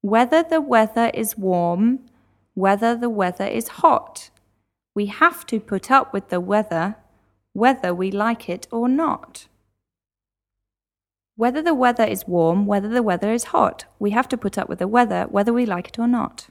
whether the weather is warm, whether the weather is hot. We have to put up with the weather, whether we like it or not. Whether the weather is warm, whether the weather is hot. We have to put up with the weather, whether we like it or not.